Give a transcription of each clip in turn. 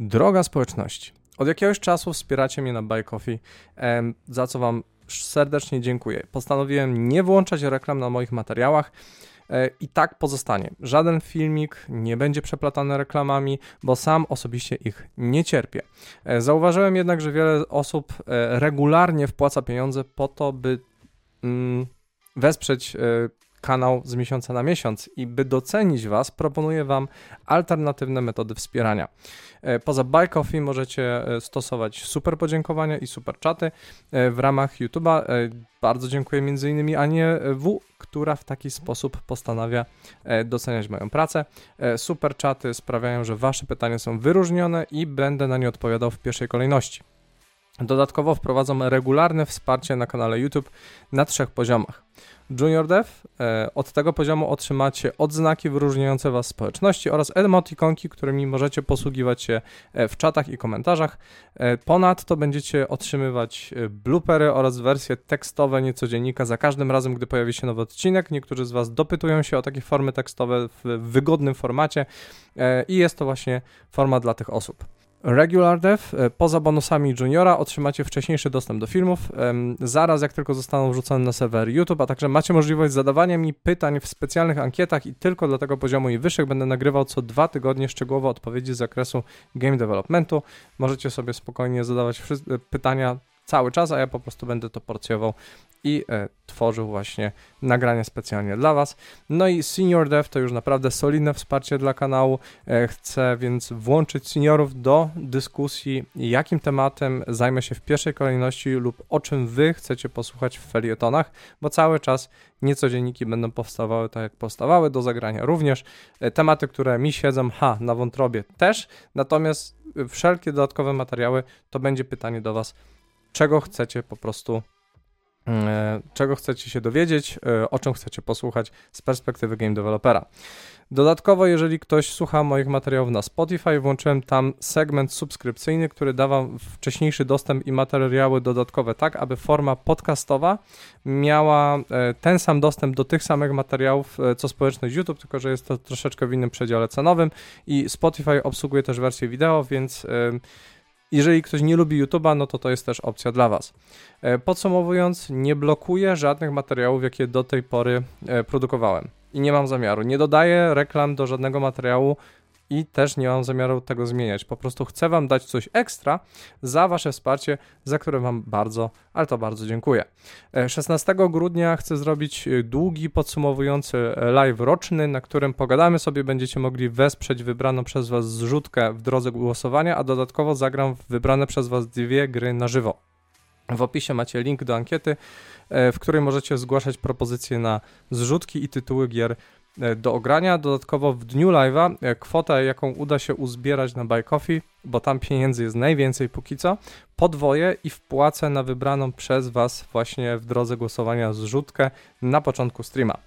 Droga społeczności, od jakiegoś czasu wspieracie mnie na Buy Coffee, za co Wam serdecznie dziękuję. Postanowiłem nie włączać reklam na moich materiałach. E, I tak pozostanie. Żaden filmik nie będzie przeplatany reklamami, bo sam osobiście ich nie cierpię. E, zauważyłem jednak, że wiele osób e, regularnie wpłaca pieniądze po to, by mm, wesprzeć kanał z miesiąca na miesiąc i by docenić Was, proponuję Wam alternatywne metody wspierania. E, poza Buy Coffee możecie e, stosować super podziękowania i super czaty e, w ramach YouTube'a. Bardzo dziękuję m.in. Anie W, która w taki sposób postanawia doceniać moją pracę. Super czaty sprawiają, że Wasze pytania są wyróżnione i będę na nie odpowiadał w pierwszej kolejności. Dodatkowo wprowadzam regularne wsparcie na kanale YouTube na trzech poziomach. Junior Dev, e, od tego poziomu otrzymacie odznaki wyróżniające Was społeczności oraz emotikonki, którymi możecie posługiwać się e, w czatach i komentarzach. E, ponadto będziecie otrzymywać bloopery oraz wersje tekstowe niecodziennika za każdym razem, gdy pojawi się nowy odcinek. Niektórzy z Was dopytują się o takie formy tekstowe w wygodnym formacie i jest to właśnie forma dla tych osób. Regular Dev, e, poza bonusami juniora otrzymacie wcześniejszy dostęp do filmów, zaraz jak tylko zostaną wrzucone na serwer YouTube, a także macie możliwość zadawania mi pytań w specjalnych ankietach i tylko dla tego poziomu i wyższych będę nagrywał co dwa tygodnie szczegółowe odpowiedzi z zakresu game developmentu. Możecie sobie spokojnie zadawać pytania cały czas, a ja po prostu będę to porcjował i e, tworzył właśnie nagranie specjalnie dla Was. No i Senior Dev to już naprawdę solidne wsparcie dla kanału. E, chcę więc włączyć seniorów do dyskusji, jakim tematem zajmę się w pierwszej kolejności lub o czym Wy chcecie posłuchać w felietonach, bo cały czas niecodzienniki będą powstawały tak jak powstawały do zagrania. Również e, tematy, które mi siedzą, ha, na wątrobie też, natomiast wszelkie dodatkowe materiały to będzie pytanie do Was czego chcecie po prostu, e, czego chcecie się dowiedzieć, e, o czym chcecie posłuchać z perspektywy game developera. Dodatkowo, jeżeli ktoś słucha moich materiałów na Spotify, włączyłem tam segment subskrypcyjny, który dawa wcześniejszy dostęp i materiały dodatkowe, tak aby forma podcastowa miała e, ten sam dostęp do tych samych materiałów, co społeczność YouTube, tylko że jest to troszeczkę w innym przedziale cenowym i Spotify obsługuje też wersję wideo, więc jeżeli ktoś nie lubi YouTube'a, no to to jest też opcja dla Was. E, podsumowując, nie blokuję żadnych materiałów, jakie do tej pory e, produkowałem. I nie mam zamiaru. Nie dodaję reklam do żadnego materiału, i też nie mam zamiaru tego zmieniać. Po prostu chcę Wam dać coś ekstra za Wasze wsparcie, za które Wam bardzo, ale to bardzo dziękuję. 16 e, grudnia chcę zrobić e, długi, podsumowujący e, live roczny, na którym pogadamy sobie, będziecie mogli wesprzeć wybraną przez Was zrzutkę w drodze głosowania, a dodatkowo zagram wybrane przez Was dwie gry na żywo. W opisie macie link do ankiety, w której możecie zgłaszać propozycje na zrzutki i tytuły gier do ogrania. Dodatkowo w dniu live'a e, kwota, jaką uda się uzbierać na Buy Coffee, bo tam pieniędzy jest najwięcej póki co, podwoję i wpłacę na wybraną przez Was właśnie w drodze głosowania zrzutkę na początku streama.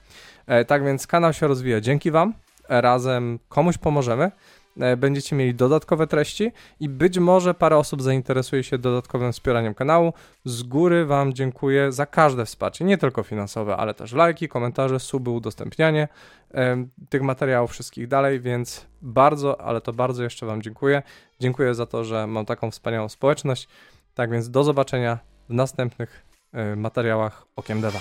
E, tak więc kanał się rozwija dzięki Wam. Razem komuś pomożemy. E, będziecie mieli dodatkowe treści i być może parę osób zainteresuje się dodatkowym wspieraniem kanału. Z góry Wam dziękuję za każde wsparcie, nie tylko finansowe, ale też lajki, komentarze, suby, udostępnianie tych materiałów wszystkich dalej, więc bardzo, ale to bardzo jeszcze Wam dziękuję. Dziękuję za to, że mam taką wspaniałą społeczność. Tak więc do zobaczenia w następnych e, materiałach Okiem Deva.